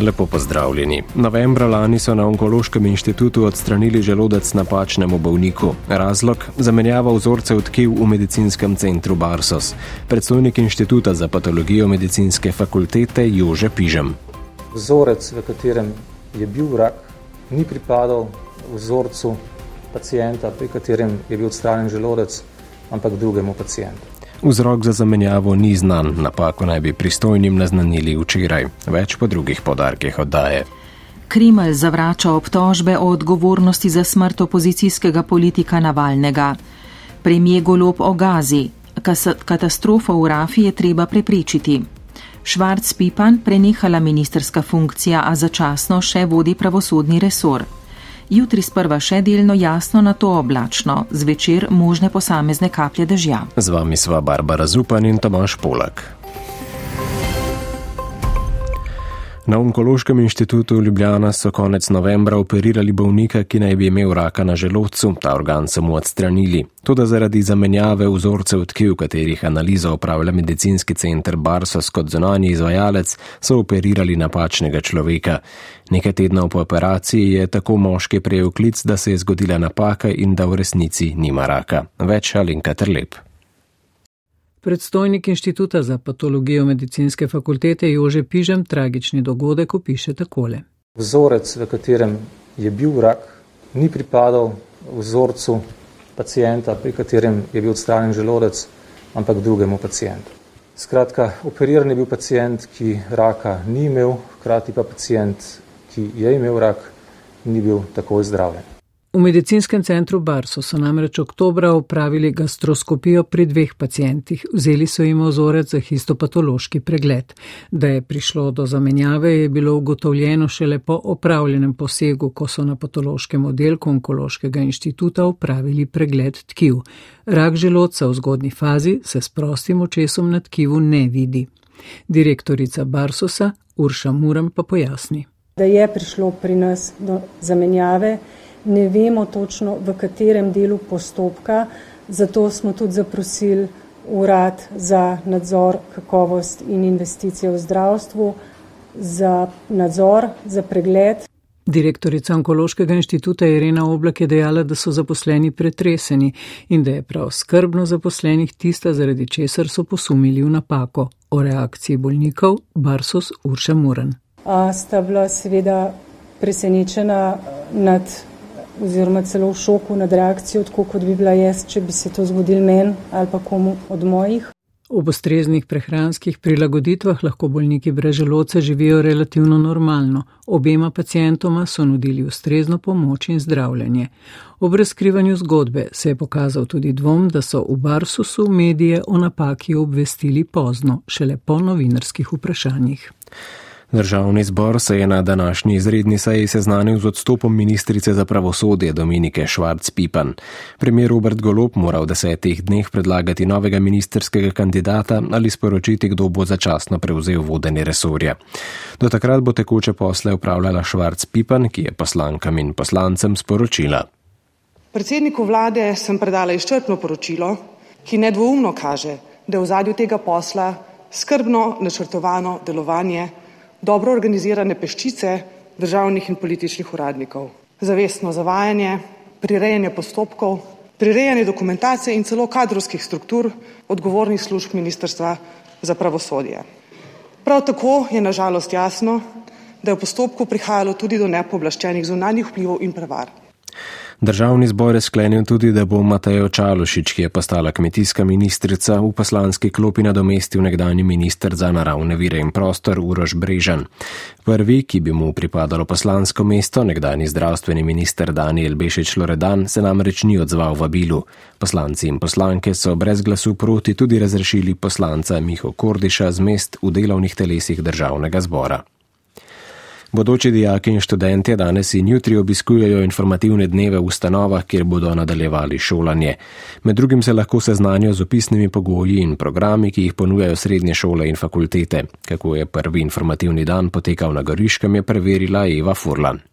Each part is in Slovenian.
Lepo pozdravljeni. Novembra lani so na Onkološkem inštitutu odstranili želodec napačnemu bolniku. Razlog: zamenjava vzorcev tkiv v medicinskem centru Barsos. Predstojnik inštituta za patologijo medicinske fakultete Jože Pižem. Vzorec, v katerem je bil rak, ni pripadal vzorcu pacijenta, pri katerem je bil odstranjen želodec, ampak drugemu pacijentu. Vzrok za zamenjavo ni znan, napako naj bi pristojnim naznanili včeraj. Več po drugih podarkih oddaje. Krimelj zavrača obtožbe o odgovornosti za smrt opozicijskega politika Navalnega. Premije golob o gazi. Katastrofo v Rafi je treba preprečiti. Švarc Pipan prenehala ministerska funkcija, a začasno še vodi pravosodni resor jutri sprva še delno jasno na to oblačno, zvečer možne posamezne kaplje dežja. Z vami sva Barbara Zupan in Tomaš Polak. Na Onkološkem inštitutu Ljubljana so konec novembra operirali bolnika, ki naj bi imel raka na želodcu, ta organ so mu odstranili. Tudi zaradi zamenjave vzorcev tkiv, katerih analizo opravlja medicinski center Barsos kot zonani izvajalec, so operirali napačnega človeka. Nekaj tednov po operaciji je tako moški prejel klic, da se je zgodila napaka in da v resnici nima raka. Več Alinka Trlep. Predstojnik inštituta za patologijo medicinske fakultete Jože Pižem tragični dogodek opiše takole. Vzorec, v katerem je bil rak, ni pripadal vzorcu pacijenta, pri katerem je bil odstranjen želodec, ampak drugemu pacijentu. Skratka, operiran je bil pacijent, ki raka ni imel, hkrati pa pacijent, ki je imel rak, ni bil takoj zdravljen. V medicinskem centru Barso so namreč oktobra upravili gastroskopijo pri dveh pacijentih. Vzeli so jim ozorec za histopatološki pregled. Da je prišlo do zamenjave, je bilo ugotovljeno šele po opravljenem posegu, ko so na patološkem oddelku onkološkega inštituta upravili pregled tkiv. Rak želodca v zgodni fazi se s prostim očesom na tkivu ne vidi. Direktorica Barsosa Urša Muram pa pojasni. Da je prišlo pri nas do zamenjave ne vemo točno, v katerem delu postopka, zato smo tudi zaprosili urad za nadzor kakovost in investicije v zdravstvu, za nadzor, za pregled. Direktorica Onkološkega inštituta Irena Oblak je dejala, da so zaposleni pretreseni in da je prav skrbno zaposlenih tista, zaradi česar so posumili v napako. O reakciji bolnikov Barsos Urša Muren. Sta bila seveda presenečena nad oziroma celo v šoku nad reakcijo, tako kot bi bila jaz, če bi se to zgodil meni ali pa komu od mojih. Ob ustreznih prehranskih prilagoditvah lahko bolniki brez želodca živijo relativno normalno. Obema pacijentoma so nudili ustrezno pomoč in zdravljenje. Ob razkrivanju zgodbe se je pokazal tudi dvom, da so v Barsusu medije o napaki obvestili pozno, šele po novinarskih vprašanjih. Državni zbor se je na današnji izredni seji seznanil z odstopom ministrice za pravosodje Dominike Švarc-Pipan. Premijer Robert Golop mora v desetih dneh predlagati novega ministerskega kandidata ali sporočiti, kdo bo začasno prevzel vodenje resorja. Do takrat bo tekoče posle upravljala Švarc-Pipan, ki je poslankam in poslancem sporočila. Predsedniku vlade sem predala izčrpno poročilo, ki nedvoumno kaže, da je v zadju tega posla skrbno načrtovano delovanje dobro organizirane peščice državnih in političnih uradnikov, zavestno zavajanje, prirejanje postopkov, prirejanje dokumentacije in celo kadrovskih struktur odgovornih služb Ministrstva za pravosodje. Prav tako je na žalost jasno, da je v postopku prihajalo tudi do nepooblaščenih zunanjih vplivov in prevar. Državni zbor je sklenil tudi, da bo Matejo Čalošič, ki je postala kmetijska ministrica, v poslanski klopi nadomestil nekdani minister za naravne vire in prostor Uroš Brežan. Prvi, ki bi mu pripadalo poslansko mesto, nekdani zdravstveni minister Daniel Bešič Loredan, se namreč ni odzval vabilu. Poslanci in poslanke so brez glasu proti tudi razrešili poslanca Miho Kordiša z mest v delovnih telesih državnega zbora. Bodoči dijaki in študentje danes in jutri obiskujejo informativne dneve v ustanovah, kjer bodo nadaljevali šolanje. Med drugim se lahko seznanijo z opisnimi pogoji in programi, ki jih ponujajo srednje šole in fakultete. Kako je prvi informativni dan potekal na Goriškem, je preverila Eva Furlan.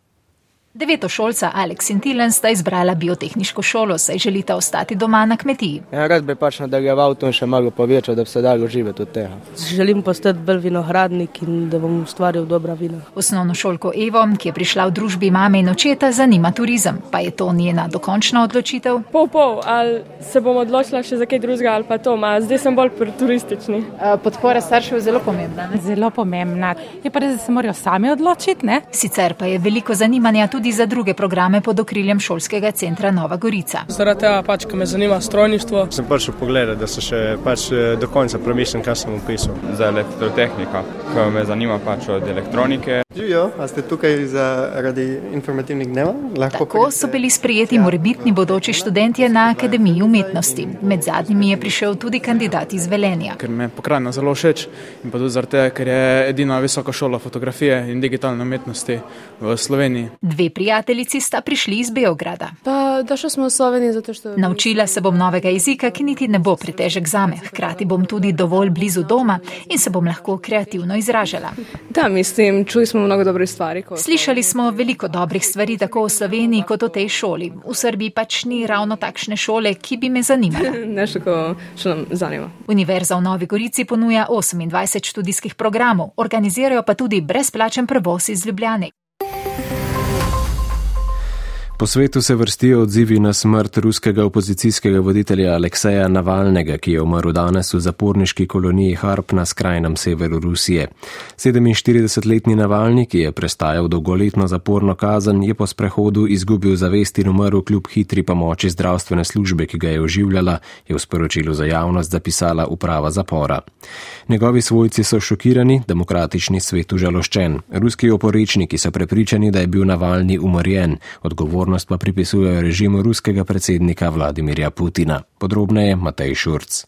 Devetošolca Aleks in Tilen sta izbrala biotehniško šolo, saj želita ostati doma na kmetiji. Ja, rad bi pač nadaljeval to in še malo povečal, da bi se dalo živeti od tega. Želim postati bolj vinogradnik in da bom ustvaril dobra vina. Osnovno šolko Evo, ki je prišla v družbi mame in očeta, zanima turizem. Pa je to njena dokončna odločitev? Pol pol, ali se bom odločila še za kaj drugega ali pa to, ma zdaj sem bolj turistični. Podpora staršev je zelo pomembna. Ne? Zelo pomembna. Je pa res, da se morajo sami odločiti. Ne? Sicer pa je veliko zanimanja tudi tudi za druge programe pod okriljem šolskega centra Nova Gorica. Zaradi tega, pač, ko me zanima strojništvo, sem prišel pogledat, da se še pač, do konca premislim, kaj sem upisal. Za elektrotehnika, ko me zanima pač od elektronike. Živijo, a ste tukaj zaradi informativnih dneva? Lahko Tako so bili sprijeti morebitni bodoči študentje na Akademiji umetnosti. Med zadnjimi je prišel tudi kandidat iz Velenja. Ker me pokrajina zelo všeč in pa tudi zaradi tega, ker je edina visoka šola fotografije in digitalne umetnosti v Sloveniji. Dve prijateljici sta prišli iz Beograda. Pa, došli smo v Slovenijo zato, što... Naučila se bom novega jezika, ki niti ne bo pretežek zame. Hkrati bom tudi dovolj blizu doma in se bom lahko kreativno izražala. Da, mislim, čuli smo mnogo dobrih stvari. Slišali smo veliko dobrih stvari tako v Sloveniji kot v tej šoli. V Srbiji pač ni ravno takšne šole, ki bi me zanimala. Nešto, ko nam zanima. Univerza v Novi Gorici ponuja 28 študijskih programov, organizirajo pa tudi brezplačen prevoz iz Ljubljane. Po svetu se vrstijo odzivi na smrt ruskega opozicijskega voditelja Alekseja Navalnega, ki je umrl danes v zaporniški koloniji Harp na skrajnem severu Rusije. 47-letni Navalni, ki je prestajal dolgoletno zaporno kazen, je po sprehodu izgubil zavest in umrl kljub hitri pomoči zdravstvene službe, ki ga je oživljala, je v sporočilu za javnost zapisala uprava zapora. Njegovi svojci so šokirani, demokratični svet užaloščen. Ruski oporečniki so prepričani, da je bil Navalni umorjen. Odgovor odgovornost pa pripisujejo režimu ruskega predsednika Vladimirja Putina. Podrobneje Matej Šurc.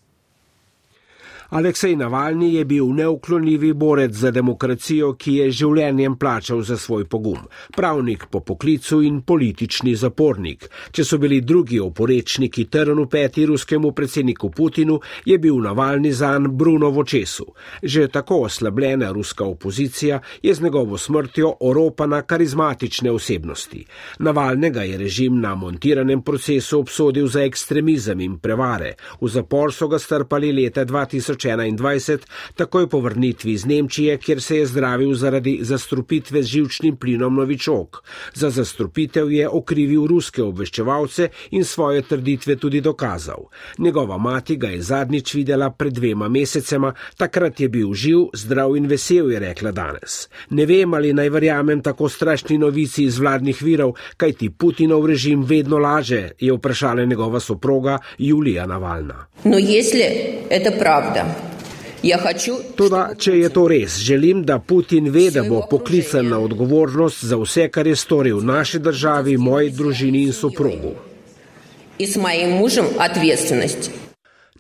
Aleksej Navalni je bil neuklonljivi borec za demokracijo, ki je življenjem plačal za svoj pogum. Pravnik po poklicu in politični zapornik. Če so bili drugi oporečniki trn v peti ruskemu predsedniku Putinu, je bil Navalni zan Bruno v očesu. Že tako oslabljena ruska opozicija je z njegovo smrtjo oropana karizmatične osebnosti. Navalnega je režim na montiranem procesu obsodil za ekstremizem in prevare. V zapor so ga strpali leta 2000. 2021, takoj po vrnitvi iz Nemčije, kjer se je zdravil zaradi zastrupitve z živčnim plinom novičok. Za zastrupitev je okrivil ruske obveščevalce in svoje trditve tudi dokazal. Njegova mati ga je zadnjič videla pred dvema mesecema, takrat je bil živ, zdrav in vesel, je rekla danes. Ne vem, ali naj verjamem tako strašni novici iz vladnih virov, kaj ti Putinov režim vedno laže, je vprašala njegova soproga Julija Navalna. No, если это правда, Toda, če je to res, želim, da Putin ve, da bo poklican na odgovornost za vse, kar je storil v naši državi, moji družini in soprogu.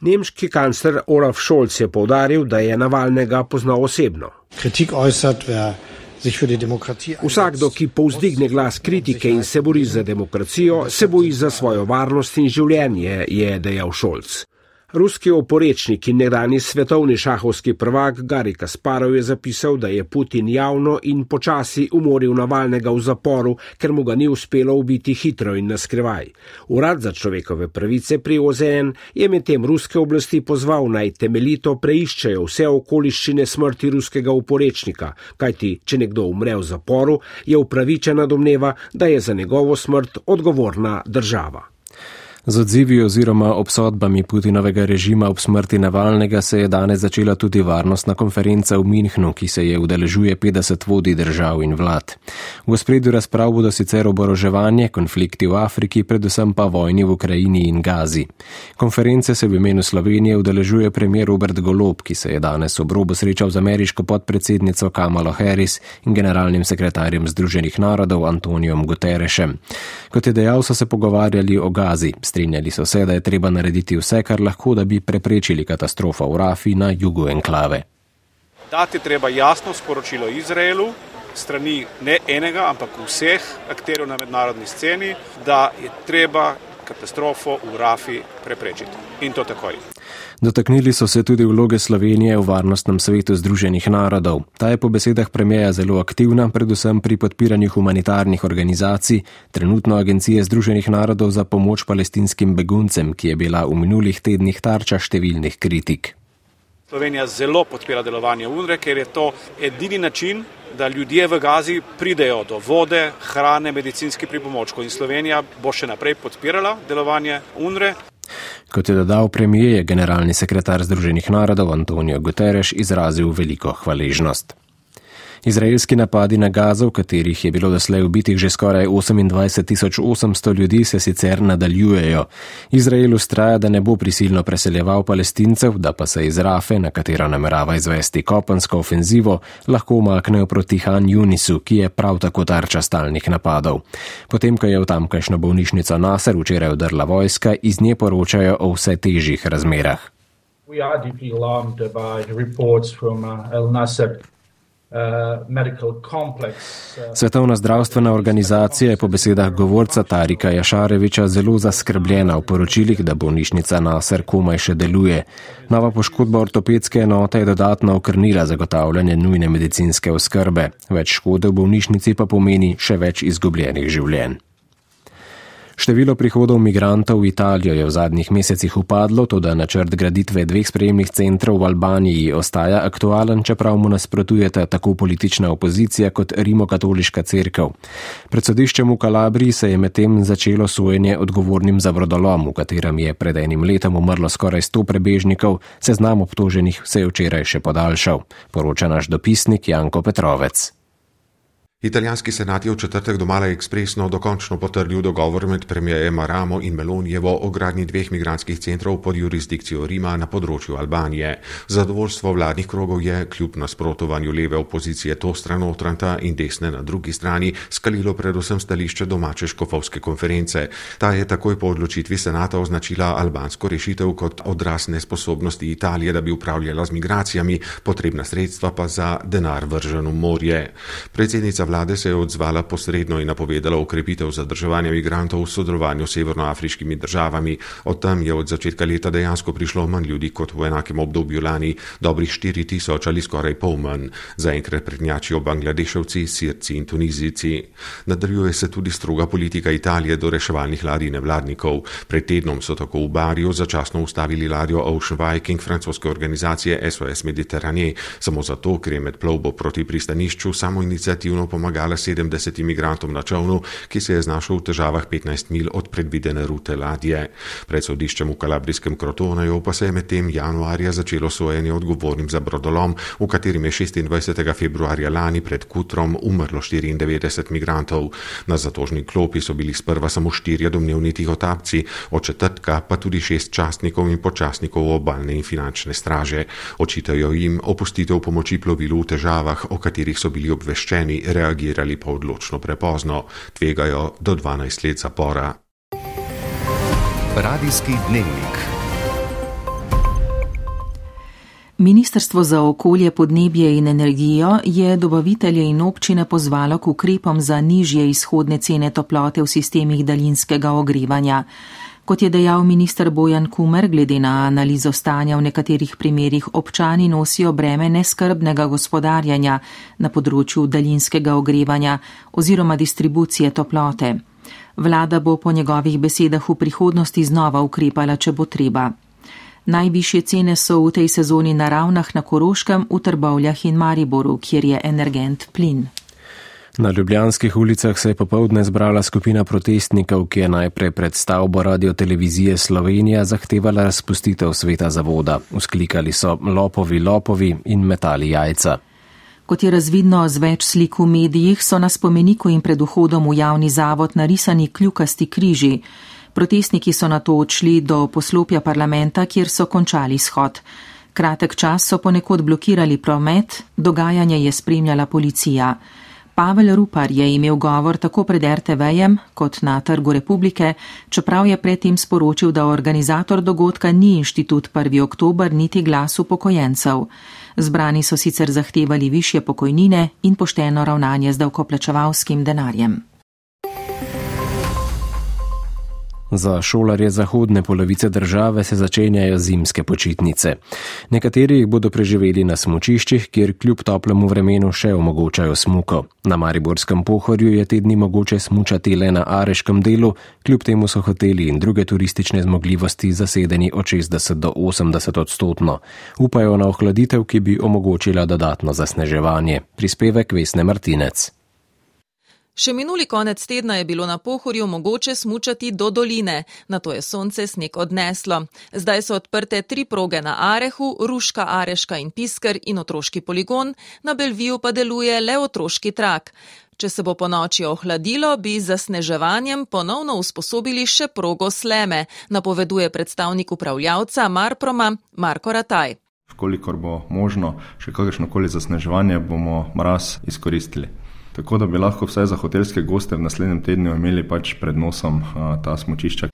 Nemški kancler Olaf Scholz je povdaril, da je Navalnega poznal osebno. Vsakdo, ki povzdigne glas kritike in se bori za demokracijo, se boji za svojo varnost in življenje, je dejal Scholz. Ruski oporečnik in nekdani svetovni šahovski prvak Gari Kasparov je zapisal, da je Putin javno in počasi umoril Navalnega v zaporu, ker mu ga ni uspelo ubiti hitro in naskrivaj. Urad za človekove pravice pri OZN je medtem ruske oblasti pozval naj temeljito preiščejo vse okoliščine smrti ruskega oporečnika, kajti če nekdo umre v zaporu, je upravičena domneva, da je za njegovo smrt odgovorna država. Z odzivi oziroma obsodbami Putinovega režima ob smrti Navalnega se je danes začela tudi varnostna konferenca v Minhnu, ki se je udeležuje 50 vodi držav in vlad. V spredju razprav bodo sicer oboroževanje, konflikti v Afriki, predvsem pa vojni v Ukrajini in Gazi. Konference se v imenu Slovenije udeležuje premier Robert Golob, ki se je danes ob robu srečal z ameriško podpredsednico Kamalo Harris in generalnim sekretarjem Združenih narodov Antonijom Guterešem. Kot je dejal, so se pogovarjali o Gazi. Strinjali so se, da je treba narediti vse, kar lahko, da bi preprečili katastrofo v Rafi na jugu enklave. Dati treba jasno sporočilo Izraelu, strani ne enega, ampak vseh akterjev na mednarodni sceni, da je treba katastrofo v Rafi preprečiti. In to takoj. Dotaknili so se tudi vloge Slovenije v varnostnem svetu Združenih narodov. Ta je po besedah premijeja zelo aktivna, predvsem pri podpiranju humanitarnih organizacij, trenutno Agencije Združenih narodov za pomoč palestinskim beguncem, ki je bila v minulih tednih tarča številnih kritik. Slovenija zelo podpira delovanje UNRE, ker je to edini način, da ljudje v Gazi pridejo do vode, hrane, medicinskih pripomočkov. In Slovenija bo še naprej podpirala delovanje UNRE. Kot je dodal premijer, je generalni sekretar Združenih narodov Antonijo Guterres izrazil veliko hvaležnost. Izraelski napadi na Gazo, v katerih je bilo doslej ubitih že skoraj 28.800 ljudi, se sicer nadaljujejo. Izrael ustraja, da ne bo prisilno preseljeval palestincev, da pa se iz Rafe, na katero namerava izvesti kopensko ofenzivo, lahko umaknejo proti Han Junisu, ki je prav tako tarča stalnih napadov. Potem, ko je v tamkajšnjo bolnišnico Nasser včeraj odrla vojska, iz nje poročajo o vse težjih razmerah. We are deeply alarmed by reports from uh, El Nasser Svetovna zdravstvena organizacija je po besedah govorca Tarika Jašareviča zelo zaskrbljena v poročilih, da bolnišnica Nasser komaj še deluje. Nova poškodba ortopedske enote je dodatno okrnila zagotavljanje nujne medicinske oskrbe. Več škode v bolnišnici pa pomeni še več izgubljenih življenj. Število prihodov migrantov v Italijo je v zadnjih mesecih upadlo, tudi načrt graditve dveh sprejemnih centrov v Albaniji ostaja aktualen, čeprav mu nasprotujete tako politična opozicija kot rimokatoliška crkva. Pred sodiščem v Kalabriji se je medtem začelo sojenje odgovornim za vrodolom, v katerem je pred enim letom umrlo skoraj sto prebežnikov, seznam obtoženih se je včeraj še podaljšal, poroča naš dopisnik Janko Petrovec. Italijanski senat je v četrtek domala ekspresno dokončno potrdil dogovor med premijejem Maramo in Melonijevo o gradnji dveh migranskih centrov pod jurisdikcijo Rima na področju Albanije. Zadovoljstvo vladnih krogov je, kljub nasprotovanju leve opozicije to stran Otranta in desne na drugi strani, skalilo predvsem stališče domače škofovske konference. Ta je takoj po odločitvi senata označila albansko rešitev kot odraz nesposobnosti Italije, da bi upravljala z migracijami, potrebna sredstva pa za denar vržen v morje. Predsednica vlade se je odzvala posredno in napovedala ukrepitev zadrževanja migrantov v sodelovanju s severnoafriškimi državami. Od tam je od začetka leta dejansko prišlo manj ljudi kot v enakem obdobju lani, dobrih 4000 ali skoraj pol manj. Zaenkrat prednjačijo Bangladeševci, Sirci in Tunizici. Nadaljuje se tudi stroga politika Italije do reševalnih ladij nevladnikov. Pred tednom so tako v Barju začasno ustavili ladjo Ocean Viking francoske organizacije SOS Mediterrane, samo zato, ker je med plovbo proti pristanišču samo inicijativno pomagala pomagala 70 imigrantom na čovnu, ki se je znašel v težavah 15 mil od predvidene rute ladje. Pred sodiščem v kalabrijskem Krotonaju pa se je medtem januarja začelo sojenje odgovornim za brodolom, v katerem je 26. februarja lani pred Kutrom umrlo 94 migrantov. Na zatožni klopi so bili sprva samo štirje domnevni tihotapci, od četrtka pa tudi šest častnikov in počasnikov obalne in finančne straže. Očitajo jim opustitev pomoči plovilu v težavah, o katerih so bili obveščeni, reagirali reagirali pa odločno prepozno, tvegajo do 12 let zapora. Radijski dnevnik. Ministrstvo za okolje, podnebje in energijo je dobavitelje in občine pozvalo k ukrepom za nižje izhodne cene toplote v sistemih daljinskega ogrevanja. Kot je dejal minister Bojan Kumer, glede na analizo stanja v nekaterih primerjih občani nosijo breme neskrbnega gospodarjanja na področju daljinskega ogrevanja oziroma distribucije toplote. Vlada bo po njegovih besedah v prihodnosti znova ukrepala, če bo treba. Najvišje cene so v tej sezoni na ravnah na Koroškem, v Trbovljah in Mariboru, kjer je energent plin. Na ljubljanskih ulicah se je popovdne zbrala skupina protestnikov, ki je najprej pred stavbo radio televizije Slovenija zahtevala razpustitev sveta zavoda. Usklikali so lopovi lopovi in metali jajca. Kot je razvidno z več slik v medijih, so na spomeniku in pred vhodom v javni zavod narisani kljukasti križi. Protestniki so na to odšli do poslopja parlamenta, kjer so končali shod. Kratek čas so ponekod blokirali promet, dogajanje je spremljala policija. Pavel Rupar je imel govor tako pred RTV-jem kot na Trgu republike, čeprav je predtem sporočil, da organizator dogodka ni inštitut 1. oktober niti glas upokojencev. Zbrani so sicer zahtevali više pokojnine in pošteno ravnanje z davkoplačevalskim denarjem. Za šolarje zahodne polovice države se začenjajo zimske počitnice. Nekateri jih bodo preživeli na smučiščih, kjer kljub toplemu vremenu še omogočajo smuko. Na Mariborskem pohorju je tedni mogoče smučati le na areškem delu, kljub temu so hoteli in druge turistične zmogljivosti zasedeni od 60 do 80 odstotno. Upajo na ohladitev, ki bi omogočila dodatno zasneževanje. Prispevek Vesne Martinec. Še minuli konec tedna je bilo na pohorju mogoče smučati do doline, na to je sonce sneg odneslo. Zdaj so odprte tri proge na Arehu, Ruška, Areška in Pisker in otroški poligon, na Belviju pa deluje le otroški trak. Če se bo po noči ohladilo, bi z zasneževanjem ponovno usposobili še progo Sleme, napoveduje predstavnik upravljavca Marproma Marko Rataj. Kolikor bo možno še kakršno koli zasneževanje, bomo mraz izkoristili. Tako da bi lahko vsaj za hotelske goste v naslednjem tednu imeli pač pred nosom ta smočišča.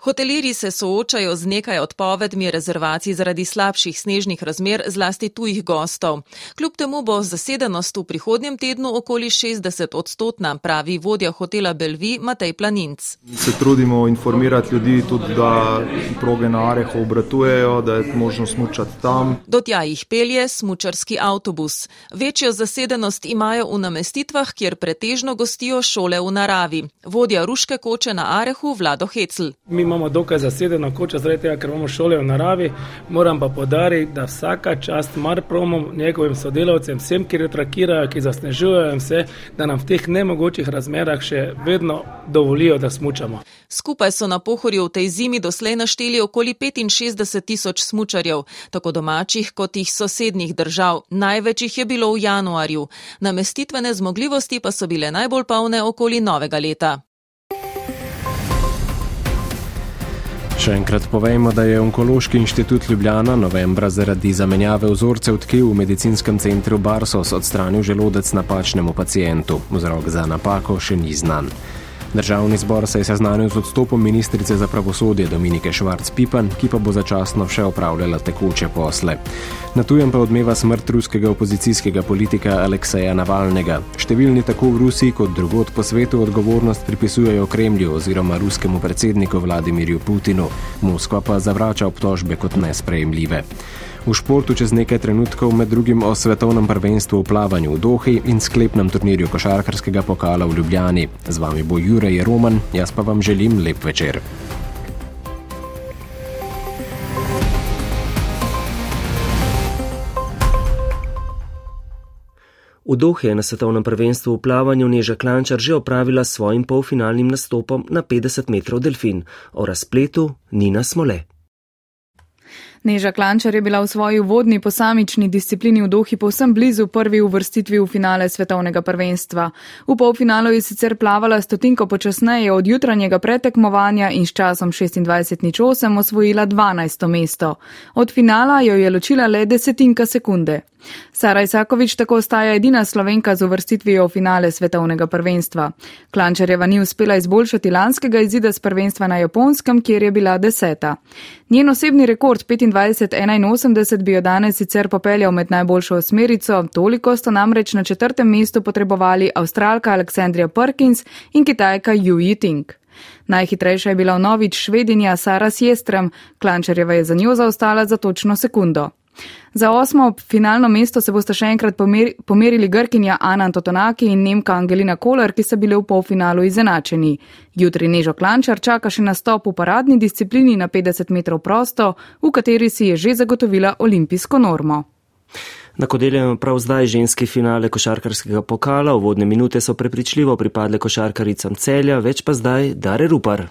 Hoteliri se soočajo z nekaj odpovedmi rezervacij zaradi slabših snežnih razmer, zlasti tujih gostov. Kljub temu bo zasedenost v prihodnjem tednu okoli 60 odstotna, pravi vodja hotela Belvi Matej Planinc. Se trudimo informirati ljudi tudi, da proge na Areho obratujejo, da je možno smučati tam. Do tja jih pelje smučarski avtobus. Večjo zasedenost imajo v namestitvah, kjer pretežno gostijo šole v naravi. Vodja ruške koče na Arehu Vlado Hecl imamo dokaj zasedeno kočo, zaradi tega, ker imamo šole v naravi. Moram pa podariti, da vsaka čast Marpromom, njegovim sodelavcem, vsem, ki retrakirajo, ki zasnežujejo vse, da nam v teh nemogočih razmerah še vedno dovolijo, da smučamo. Skupaj so na pohorju v tej zimi doslej našteli okoli 65 tisoč smučarjev, tako domačih kot jih sosednjih držav. Največ jih je bilo v januarju. Namestitvene zmogljivosti pa so bile najbolj polne okoli novega leta. Še enkrat povejmo, da je Onkološki inštitut Ljubljana novembra zaradi zamenjave vzorcev tkiv v medicinskem centru Barsos odstranil želodec napačnemu pacijentu. Vzrok za napako še ni znan. Državni zbor se je seznanil z odstopom ministrice za pravosodje Dominike Švarc-Pipan, ki pa bo začasno še opravljala tekoče posle. Na tujem pa odmeva smrt ruskega opozicijskega politika Alekseja Navalnega. Številni tako v Rusiji kot drugod po svetu odgovornost pripisujejo Kremlju oziroma ruskemu predsedniku Vladimirju Putinu. Moskva pa zavrača obtožbe kot nesprejemljive. V športu čez nekaj trenutkov med drugim o svetovnem prvenstvu v plavanju v Dohi in sklepnem turnirju košarkarskega pokala v Ljubljani. Z vami bo Jurej Roman, jaz pa vam želim lep večer. V Dohi je na svetovnem prvenstvu v plavanju Neža Klančar že opravila svojim polfinalnim nastopom na 50 metrov delfin. O razpletu Nina Smole. Neža Klančar je bila v svoji vodni posamični disciplini v Dohi povsem blizu prvi uvrstitvi v finale svetovnega prvenstva. V polfinalu je sicer plavala stotinko počasneje od jutranjega pretekmovanja in s časom 26.08 osvojila 12. mesto. Od finala jo je ločila le desetinka sekunde. Sara Isakovič tako ostaja edina slovenka z uvrstitvijo v finale svetovnega prvenstva. Klančarjeva ni uspela izboljšati lanskega izida z prvenstva na japonskem, kjer je bila deseta. Njen osebni rekord 25-81 bi jo danes sicer popeljal med najboljšo osmerico, toliko sta namreč na četrtem mestu potrebovali avstralka Aleksandrija Perkins in kitajka Yu Yiting. Najhitrejša je bila vnovič švedinja Sara Sjestrem, Klančarjeva je za njo zaostala za točno sekundo. Za osmo finalno mesto se boste še enkrat pomerili Grkinja Ana Antotonaki in Nemka Angelina Kolar, ki so bile v polfinalu izenačeni. Jutri Nežo Klančar čaka še nastop v paradni disciplini na 50 metrov prosto, v kateri si je že zagotovila olimpijsko normo. Na kodelju prav zdaj ženski finale košarkarskega pokala, uvodne minute so prepričljivo pripadle košarkaricam celja, več pa zdaj Dare Rupar.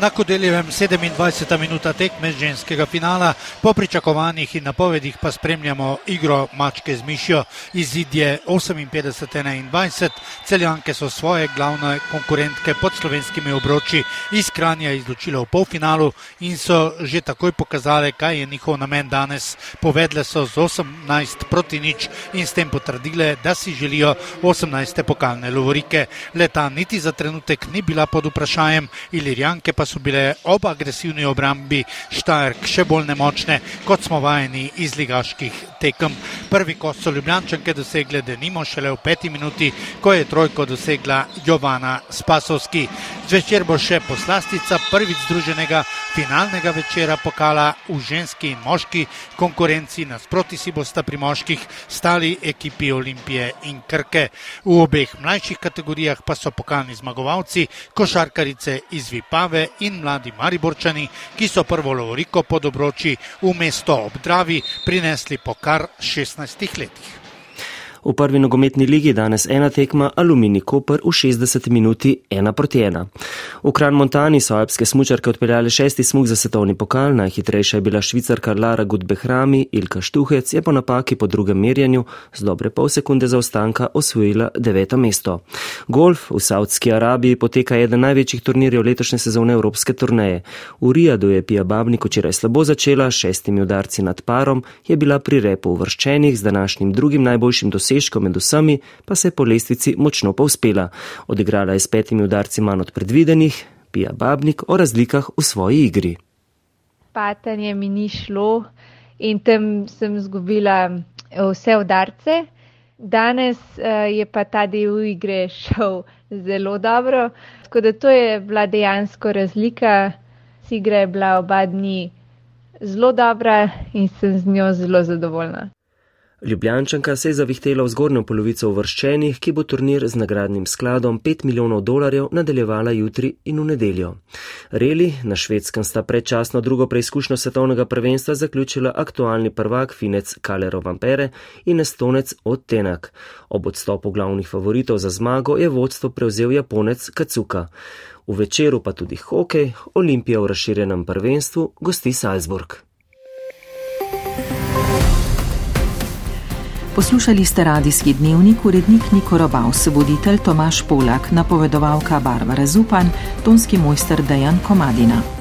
Na Kodeljevem 27. minuta tekme ženskega finala, po pričakovanjih in napovedih pa spremljamo igro mačke z mišjo. Izid je 58-21, celjanke so svoje glavne konkurentke pod slovenskimi obroči iz Kranja izločile v polfinalu in so že takoj pokazale, kaj je njihov namen danes. Povedle so z 18 proti nič in s tem potrdile, da si želijo 18. pokalne lovorike. Leta niti za trenutek ni bila pod vprašanjem, ilirijanke pa so bile ob agresivni obrambi Štajerk še bolj nemočne, kot smo vajeni iz ligaških tekem. Prvi kos so ljubljančanke dosegle denimo šele v peti minuti, ko je trojko dosegla Jovana Spasovski. Zvečer bo še poslastica prvič združenega finalnega večera pokala v ženski in moški konkurenci. Nasproti si bosta pri moških stali ekipi Olimpije in Krke. V obeh mlajših kategorijah pa so pokalni zmagovalci, košarkarice iz Vipave in mladi Mariborčani, ki so prvo lovoriko pod obroči v mesto ob Dravi prinesli po kar 16 letih. V prvi nogometni ligi danes ena tekma Alumini Koper v 60 minuti 1 proti 1. V Kran Montani so alpske smučarke odpeljali šesti smuk za svetovni pokal, najhitrejša je bila švicarka Lara Gudbehrami, Ilka Štuhec je po napaki po drugem merjanju z dobre pol sekunde zaostanka osvojila deveto mesto. Golf v Saudski Arabiji poteka eden največjih turnirjev letošnje sezone Evropske turneje. V Rijadu je Pija Babnik včeraj slabo začela, šestimi udarci nad parom je bila pri repu uvrščenih z današnjim drugim najboljšim dosežkom dosežkov med vsemi, pa se je po lestvici močno povzpela. Odigrala je s petimi udarci manj od predvidenih, pija Babnik o razlikah v svoji igri. Patanje mi ni šlo in tam sem zgubila eh, vse udarce. Danes uh, je pa ta del igre šel zelo dobro, tako da to je bila dejansko razlika. Igra je bila oba dni zelo dobra in sem z njo zelo zadovoljna. Ljubljančanka se je zavihtela v zgornjo polovico uvrščenih, ki bo turnir z nagradnim skladom 5 milijonov dolarjev nadaljevala jutri in v nedeljo. Reli na švedskem sta predčasno drugo preizkušnjo svetovnega prvenstva zaključila aktualni prvak finec Kalero Vampere in estonec Ottenak. Ob odstopu glavnih favoritov za zmago je vodstvo prevzel japonec Kacuka. V večeru pa tudi hokej, Olimpija v razširjenem prvenstvu gosti Salzburg. Poslušali ste radijski dnevnik, urednik Niko Robaus, voditelj Tomaš Polak, napovedovalka Barbara Zupan, tonski mojster Dejan Komadina.